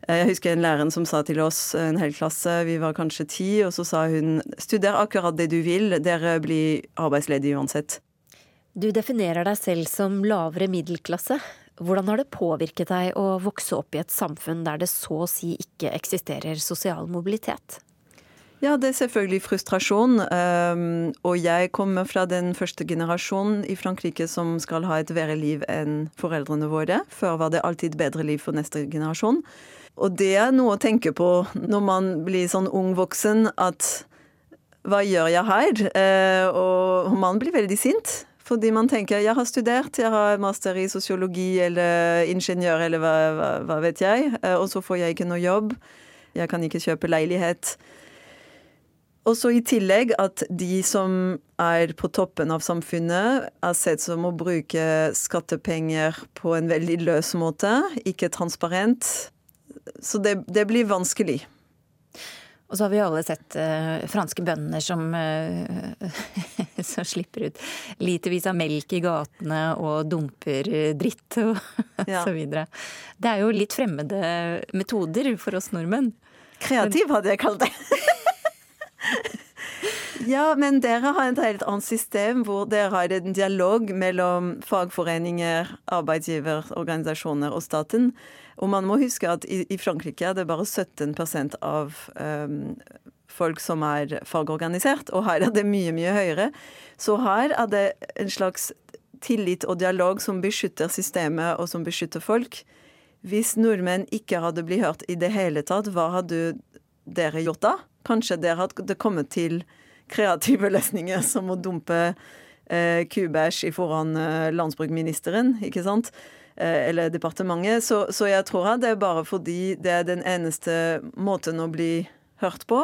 eh, jeg husker en lærer som sa til oss, en hel klasse, vi var kanskje ti, og så sa hun studer akkurat det du vil, dere blir arbeidsledige uansett. Du definerer deg selv som lavere middelklasse. Hvordan har det påvirket deg å vokse opp i et samfunn der det så å si ikke eksisterer sosial mobilitet? Ja, det er selvfølgelig frustrasjon. Um, og jeg kommer fra den første generasjonen i Frankrike som skal ha et verre liv enn foreldrene våre. Før var det alltid bedre liv for neste generasjon. Og det er noe å tenke på når man blir sånn ung voksen, at hva gjør jeg her? Uh, og man blir veldig sint. Fordi man tenker jeg har studert, jeg har master i sosiologi eller ingeniør eller hva, hva, hva vet jeg, uh, og så får jeg ikke noe jobb. Jeg kan ikke kjøpe leilighet. Og så i tillegg at de som er på toppen av samfunnet, er sett som å bruke skattepenger på en veldig løs måte, ikke transparent. Så det, det blir vanskelig. Og så har vi alle sett uh, franske bønder som, uh, som slipper ut litervis av melk i gatene og dumper dritt og ja. så videre. Det er jo litt fremmede metoder for oss nordmenn. Kreativ hadde jeg kalt det. Ja, men dere har et helt annet system hvor dere har en dialog mellom fagforeninger, arbeidsgiverorganisasjoner og staten. Og man må huske at i, i Frankrike er det bare 17 av um, folk som er fagorganisert, og her er det mye, mye høyere. Så her er det en slags tillit og dialog som beskytter systemet og som beskytter folk. Hvis nordmenn ikke hadde blitt hørt i det hele tatt, hva hadde dere gjort da? Kanskje dere hadde kommet til kreative løsninger som å dumpe eh, kubæsj foran eh, landsbruksministeren, ikke sant? Eh, eller departementet. Så, så, jeg tror at det er bare fordi det er den eneste måten å bli hørt på.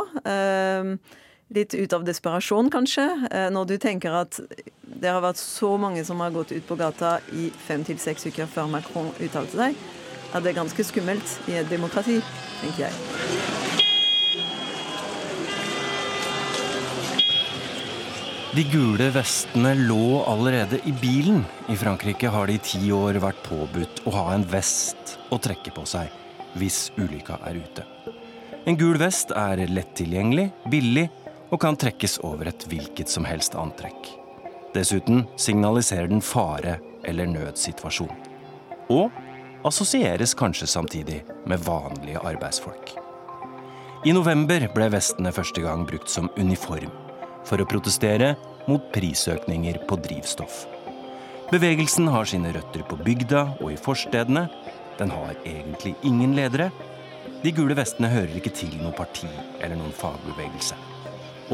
Litt ut av desperasjon, kanskje. Når du tenker at det har vært så mange som har gått ut på gata i fem til seks uker før Macron uttalte seg, at det er ganske skummelt i et demokrati, tenker jeg. De gule vestene lå allerede i bilen. I Frankrike har det i ti år vært påbudt å ha en vest å trekke på seg hvis ulykka er ute. En gul vest er lett tilgjengelig, billig og kan trekkes over et hvilket som helst antrekk. Dessuten signaliserer den fare eller nødsituasjon. Og assosieres kanskje samtidig med vanlige arbeidsfolk. I november ble vestene første gang brukt som uniform for å protestere mot prisøkninger på drivstoff. Bevegelsen har sine røtter på bygda og i forstedene. Den har egentlig ingen ledere. De gule vestene hører ikke til noe parti eller noen fagbevegelse.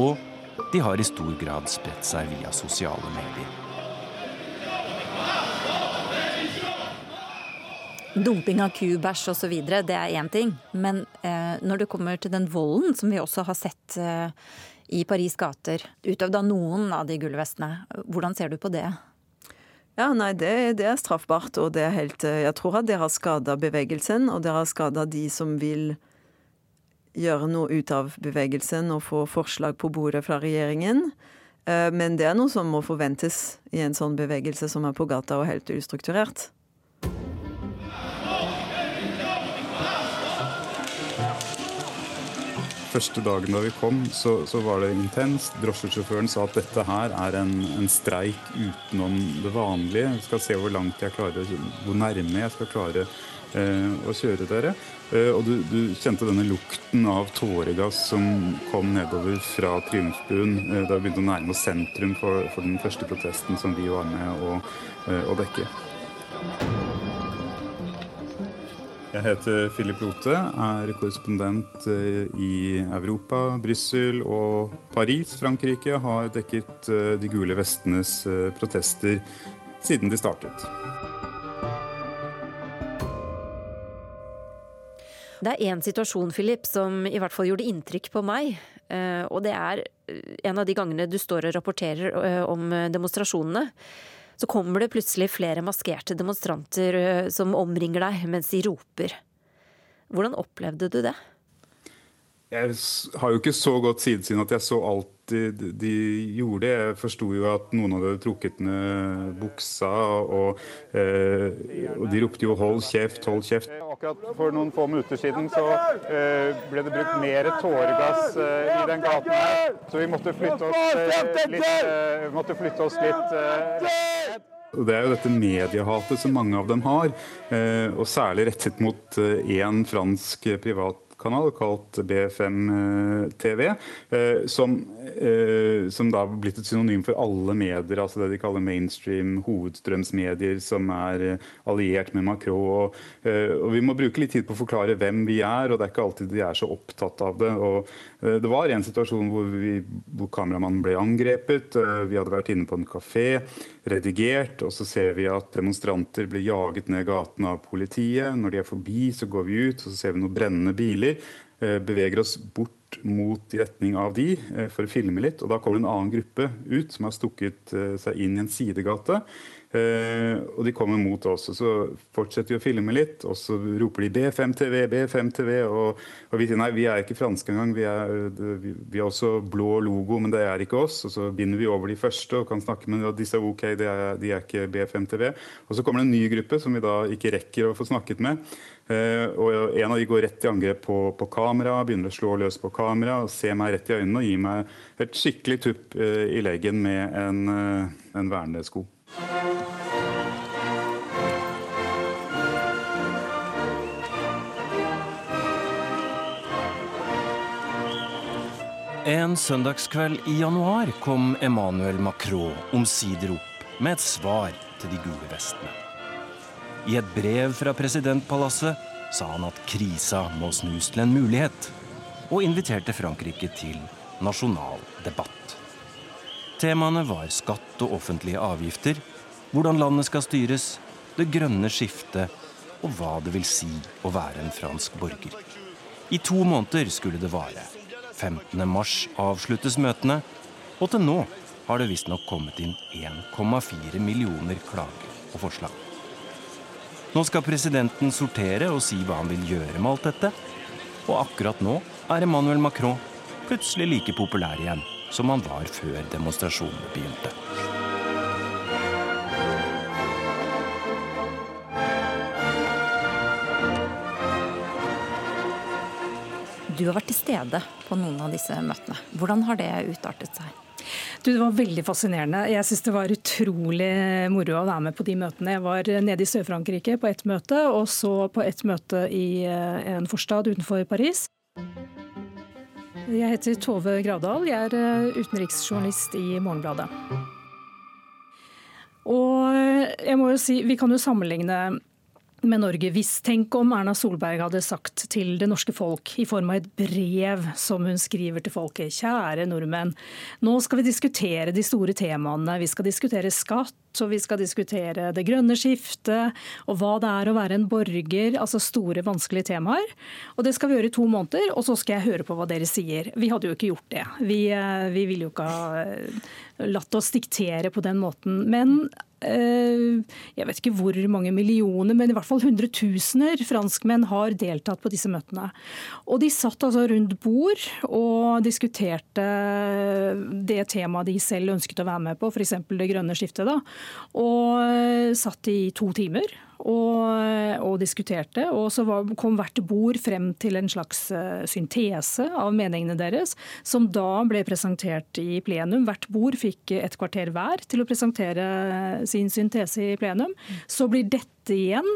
Og de har i stor grad spredt seg via sosiale medier. Dumping av kubæsj osv. det er én ting. Men eh, når det kommer til den volden som vi også har sett eh, i Paris gater, utøvd av noen av de gullvestene. Hvordan ser du på det? Ja, nei, det, det, er straffbart, og det er helt Jeg tror at det har skada bevegelsen, og det har skada de som vil gjøre noe ut av bevegelsen og få forslag på bordet fra regjeringen. Eh, men det er noe som må forventes i en sånn bevegelse som er på gata og helt ustrukturert. Første dagen da vi kom, så, så var det intenst. Drosjesjåføren sa at dette her er en, en, streik utenom det vanlige. Jeg skal se hvor langt jeg klarer, hvor nærme jeg skal klare eh, å kjøre dere. Eh, og du, du, kjente denne lukten av tåregass som kom nedover fra Triumfbuen eh, da vi begynte å nærme oss sentrum for, for, den første protesten som vi var med å, eh, å dekke. Jeg heter Philip Lote, er korrespondent eh, i Europa, Brussel og Paris, Frankrike. Har dekket eh, De gule vestenes eh, protester siden de startet. Det er én situasjon Philip, som i hvert fall gjorde inntrykk på meg. Og det er en av de gangene du står og rapporterer om demonstrasjonene så kommer det plutselig flere maskerte demonstranter som omringer deg mens de roper. Hvordan opplevde du det? Jeg har jo ikke så godt sidesyn at jeg så alt de, de gjorde. Jeg forsto jo at noen hadde trukket ned buksa, og, eh, og, de ropte jo 'hold kjeft, hold kjeft'. Akkurat for noen få minutter siden så eh, ble det brukt mer tåregass eh, i den gaten her, så vi måtte flytte oss eh, litt, eh, måtte flytte oss litt det er jo dette mediehatet som mange av dem har, og særlig rettet mot én fransk privat kanal kalt B5 eh, TV, eh, som, eh, som da har blitt et synonym for alle medier, altså det de kaller mainstream hovedstrømsmedier, som er alliert med Macron. Og, og, Vi må bruke litt tid på å forklare hvem vi er, og det er ikke alltid de er så opptatt av det. Og det var en situasjon hvor, vi, hvor kameramannen ble angrepet. Vi hadde vært inne på en kafé, redigert, og så ser vi at demonstranter blir jaget ned gaten av politiet. Når de er forbi, så går vi ut, og så ser vi noen brennende biler. Eh, beveger oss bort mot i retning av de eh, for å filme litt. og Da kommer en annen gruppe ut som har stukket eh, seg inn i en sidegate. Og de kommer mot oss. og Så fortsetter vi å filme litt, og så roper de B5TV, B5TV. Og, og vi sier nei, vi er ikke franske engang. Vi er, vi, er også blå logo, men det er ikke oss. Og så binder vi over de første og kan snakke med og disse er ok, de er, de er ikke B5TV. Og så kommer det en ny gruppe som vi da ikke rekker å få snakket med. Eh, og En av de går rett i angrep på, på kamera, begynner å slå løs på kamera, ser meg rett i øynene og gir meg et skikkelig tupp eh, i leggen med en, eh, en vernesko. En søndagskveld i januar kom Emmanuel Macron omsider opp med et svar til de gule vestene. I et brev fra presidentpalasset sa han at krisa må snus til en mulighet, og inviterte Frankrike til nasjonal debatt. Temaene var skatt og offentlige avgifter, hvordan landet skal styres, det grønne skiftet og hva det vil si å være en fransk borger. I to måneder skulle det vare. 15. mars avsluttes møtene, og til nå har det visstnok kommet inn 1,4 millioner klager og forslag. Nå skal presidenten sortere og si hva han vil gjøre med alt dette. Og akkurat nå er Emmanuel Macron plutselig like populær igjen som han var før demonstrasjonene begynte. Du har vært til stede på noen av disse møtene. Hvordan har det utartet seg? Du, det var veldig fascinerende. Jeg syns det var utrolig moro å være med på de møtene. Jeg var nede i Sør-Frankrike på ett møte, og så på ett møte i eh, en forstad utenfor Paris. Jeg heter Tove Gravdal. Jeg er eh, utenriksjournalist i Morgenbladet. Og jeg må jo si, vi kan jo sammenligne med Norge hvis tenk om Erna Solberg hadde sagt til det norske folk i form av et brev som hun skriver til folket. Kjære nordmenn, nå skal vi diskutere de store temaene. Vi skal diskutere skatt, og vi skal diskutere det grønne skiftet, og hva det er å være en borger. Altså store, vanskelige temaer. Og det skal vi gjøre i to måneder, og så skal jeg høre på hva dere sier. Vi hadde jo ikke gjort det. Vi, eh, vi ville jo ikke ha eh, latt oss diktere på den måten. Men jeg vet ikke hvor mange millioner, men i hvert fall hundretusener franskmenn har deltatt på disse møtene. Og de satt altså rundt bord og diskuterte det temaet de selv ønsket å være med på, f.eks. det grønne skiftet. Da. Og eh, satt i to timer og, og diskuterte. Og så var, kom hvert bord frem til en slags uh, syntese av meningene deres, som da ble presentert i plenum. Hvert bord fikk et kvarter hver til å presentere sin syntese i plenum. Så blir dette igjen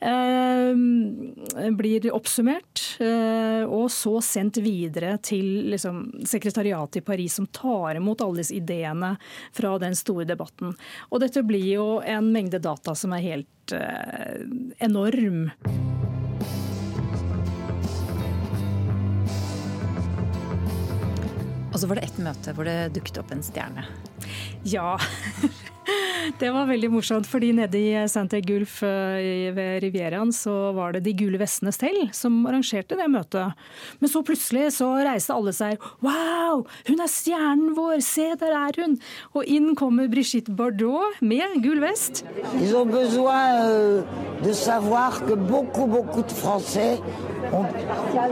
eh, blir oppsummert eh, og så sendt videre til liksom, sekretariatet i Paris, som tar imot alle disse ideene fra den store debatten. Og dette blir jo en mengde data som er helt eh, enorm. Og så var det ett møte hvor det dukket opp en stjerne. Ja. Det var veldig morsomt, fordi nede i Santa Gulf eh, ved Rivieraen så var det De gule vestene selv som arrangerte det møtet. Men så plutselig så reiste alle seg. Wow, hun er stjernen vår! Se, der er hun! Og inn kommer Brigitte Bardot med gul vest. Ils ont besoin euh, de savoir que beaucoup, beaucoup de Français on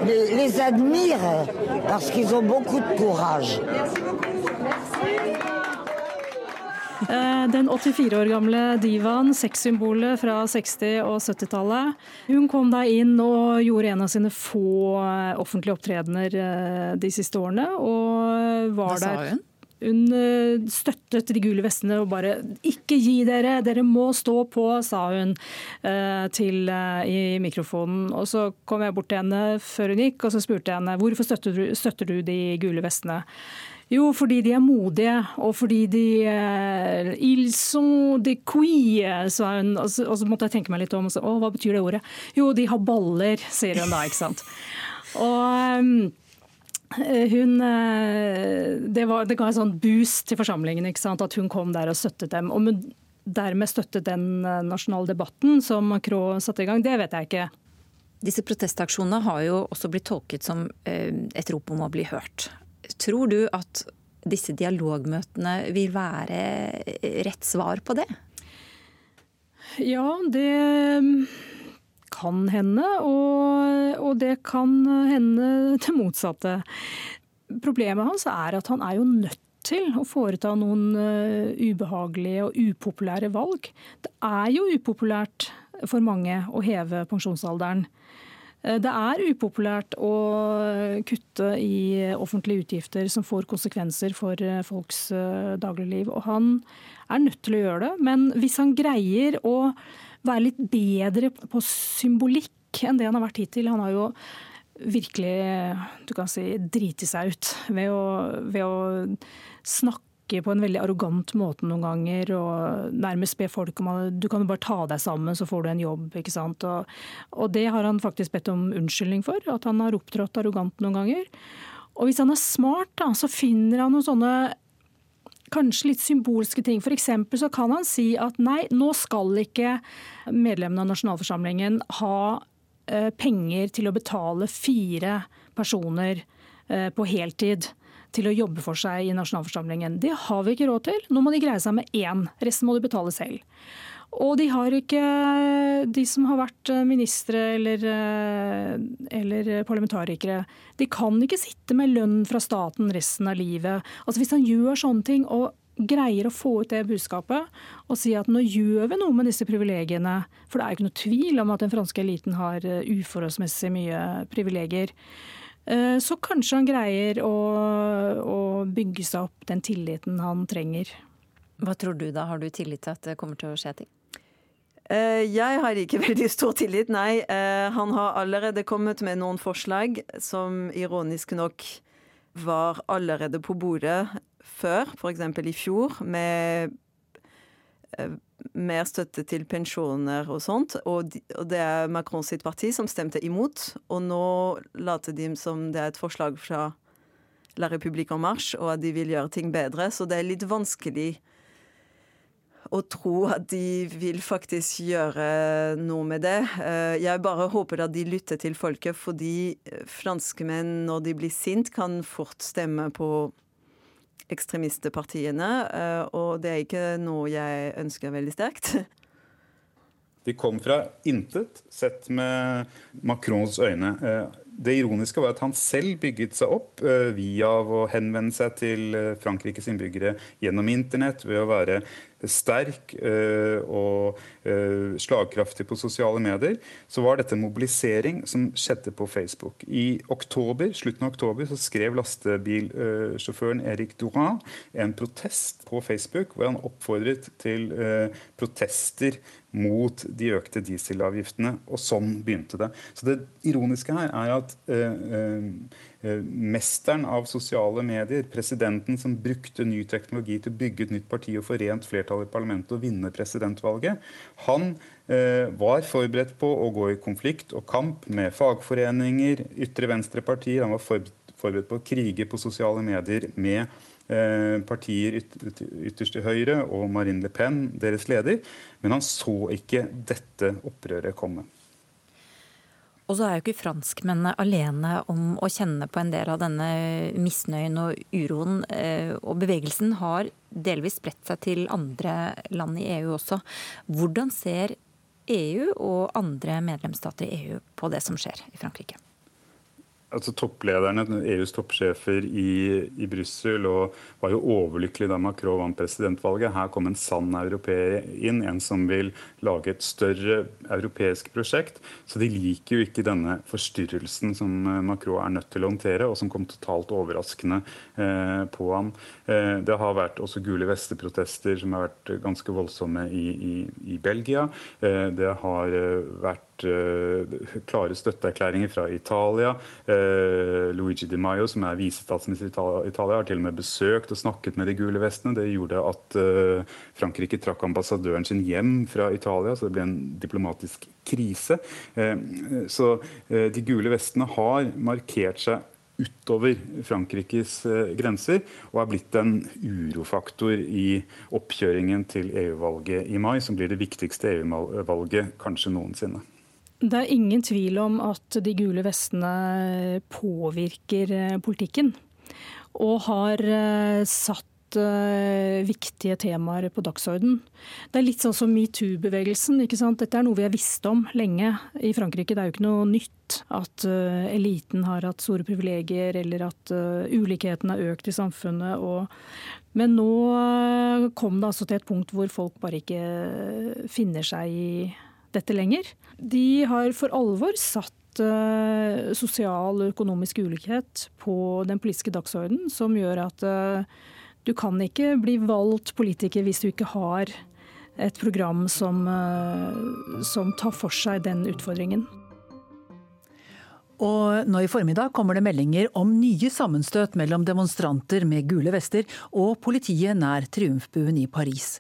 les, les admirent parce qu'ils ont beaucoup de courage. Eh, den 84 år gamle divaen, sexsymbolet fra 60- og 70-tallet. Hun kom da inn og gjorde en av sine få eh, offentlige opptredener eh, de siste årene. Og var Hva sa hun? Hun støttet de gule vestene og bare 'ikke gi dere, dere må stå på', sa hun til, i mikrofonen. Og Så kom jeg bort til henne før hun gikk og så spurte jeg henne hvorfor støtter du, støtter du de gule vestene. Jo, fordi de er modige, og fordi de eh, Ils sont de quie, sa hun. Og så, og så, måtte jeg tenke meg litt om. Og så, Å, hva betyr det ordet? Jo, de har baller, sier hun da, ikke sant. Og um, hun, eh, det, var, det, ga en sånn boost til forsamlingen at hun kom der og støttet dem. Om hun dermed støttet den eh, nasjonale debatten som Macron satte i gang, det vet jeg ikke. Disse protestaksjonene har jo også blitt tolket som et rop om å bli hørt. Tror du at disse dialogmøtene vil være rett svar på det? Ja, det kan hende, og, og det kan hende det motsatte. Problemet hans er at han er jo nødt til å foreta noen uh, ubehagelige og upopulære valg. Det er jo upopulært for mange å heve pensjonsalderen. Eh, det er upopulært å kutte i offentlige utgifter som får konsekvenser for eh, folks eh, dagligliv. Og han er nødt til å gjøre det. Men hvis han greier å være litt bedre på symbolikk enn det han har vært hittil Han har jo virkelig du kan si, driti seg ut ved å, ved å snakke på en veldig arrogant måte noen ganger og nærmest be folk om at du kan bare ta deg sammen, så får du en jobb. ikke sant? Og, og det har han faktisk bedt om unnskyldning for, at han har opptrådt arrogant noen ganger. Og hvis han er smart, da, så finner han noen sånne kanskje litt symbolske ting. F.eks. så kan han si at nei, nå skal ikke medlemmene av nasjonalforsamlingen ha eh, penger til å betale fire personer eh, på heltid til å jobbe for seg i nasjonalforsamlingen. Det har vi ikke råd til. Nå må de greie seg med én. Resten må de betale selv. Og de har ikke De som har vært ministre eller, eller, parlamentarikere, de kan ikke sitte med lønn fra staten resten av livet. Altså Hvis han gjør sånne ting og greier å få ut det budskapet og si at nå gjør vi noe med disse privilegiene, for det er jo ikke noe tvil om at den franske eliten har uforholdsmessig mye privilegier, eh, så kanskje han greier å, å bygge seg opp den tilliten han trenger. Hva tror du da, har du tillit til at det kommer til å skje ting? Eh, jeg har ikke veldig stor tillit, nei. Eh, han har allerede kommet med noen forslag som ironisk nok var allerede på bordet før, f.eks. i fjor, med eh, mer støtte til pensjoner og sånt. Og det er Macron sitt parti som stemte imot. Og nå later de som det er et forslag fra La République en Marche, og at de vil gjøre ting bedre. Så det er litt vanskelig og tro at de vil faktisk gjøre noe med det. Eh, jeg bare håper at de lytter til folket, fordi franskmenn, når de blir sint, kan fort stemme på ekstremistpartiene. Eh, og det er ikke noe jeg ønsker veldig sterkt. De kom fra intet, sett med Macrons øyne. Eh, det ironiske var at han selv bygget seg opp via å henvende seg til Frankrikes innbyggere gjennom internett, ved å være sterk eh, og eh, slagkraftig på sosiale medier, så var dette mobilisering som skjedde på Facebook. I oktober, slutten av oktober så skrev lastebilsjåføren Erik Dorin en protest på Facebook hvor han oppfordret til eh, protester mot de økte dieselavgiftene. Og sånn begynte det. Så det ironiske her er at Eh, mesteren av sosiale medier, presidenten som brukte ny teknologi til å bygge et nytt parti og få rent flertall i parlamentet og vinne presidentvalget, han eh, var forberedt på å gå i konflikt og kamp med fagforeninger, ytre venstre-partier. Han var forberedt på å krige på sosiale medier med eh, partier ytterst til høyre og Marine Le Pen, deres leder. Men han så ikke dette opprøret komme. Og så er jo ikke franskmennene alene om å kjenne på en del av denne misnøyen og uroen. Eh, og bevegelsen har delvis spredt seg til andre land i EU også. Hvordan ser EU og andre medlemsstater i EU på det som skjer i Frankrike? altså topplederne, EUs toppsjefer i, i Brussel, var jo overlykkelige da Macron vant presidentvalget. Her kom en sann europeer inn, en som vil lage et større europeisk prosjekt. Så de liker jo ikke denne forstyrrelsen som eh, Macron er nødt til å håndtere, og som kom totalt overraskende eh, på ham. Eh, det har vært også gule vester-protester som har vært ganske voldsomme i, i, i Belgia. Eh, det har eh, vært uh, klare støtteerklæringer fra Italia. Luigi Di Maio, som er visestatsminister i Italia, har til og med besøkt og snakket med de gule vestene. Det gjorde at Frankrike trakk ambassadøren sin hjem fra Italia, så det ble en diplomatisk krise. Så de gule vestene har markert seg utover Frankrikes grenser, og er blitt en urofaktor i oppkjøringen til EU-valget i mai, som blir det viktigste EU-valget kanskje noensinne. Det er ingen tvil om at de gule vestene påvirker eh, politikken. Og har eh, satt eh, viktige temaer på dagsorden. Det er litt sånn som metoo-bevegelsen. ikke sant? Dette er noe vi har visst om lenge i Frankrike. Det er jo ikke noe nytt at eliten har hatt store privilegier, eller at ulikheten har økt i samfunnet. Og... Men nå kom det altså til et punkt hvor folk bare ikke finner seg i dette lenger. De har for alvor satt uh, sosial og økonomisk ulikhet på den politiske dagsordenen, som gjør at uh, du kan ikke bli valgt politiker hvis du ikke har et program som, uh, som tar for seg den utfordringen. Og nå i formiddag kommer det meldinger om nye sammenstøt mellom demonstranter med gule vester og politiet nær triumfbuen i Paris.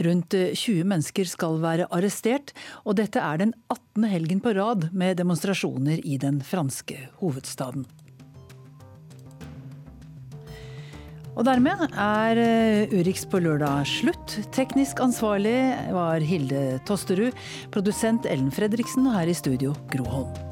Rundt 20 mennesker skal være arrestert, og dette er den 18. helgen på rad med demonstrasjoner i den franske hovedstaden. Og dermed er eh, Urix på lørdag slutt. Teknisk ansvarlig var Hilde Tosterud, produsent Ellen Fredriksen og her i studio Gro Holm.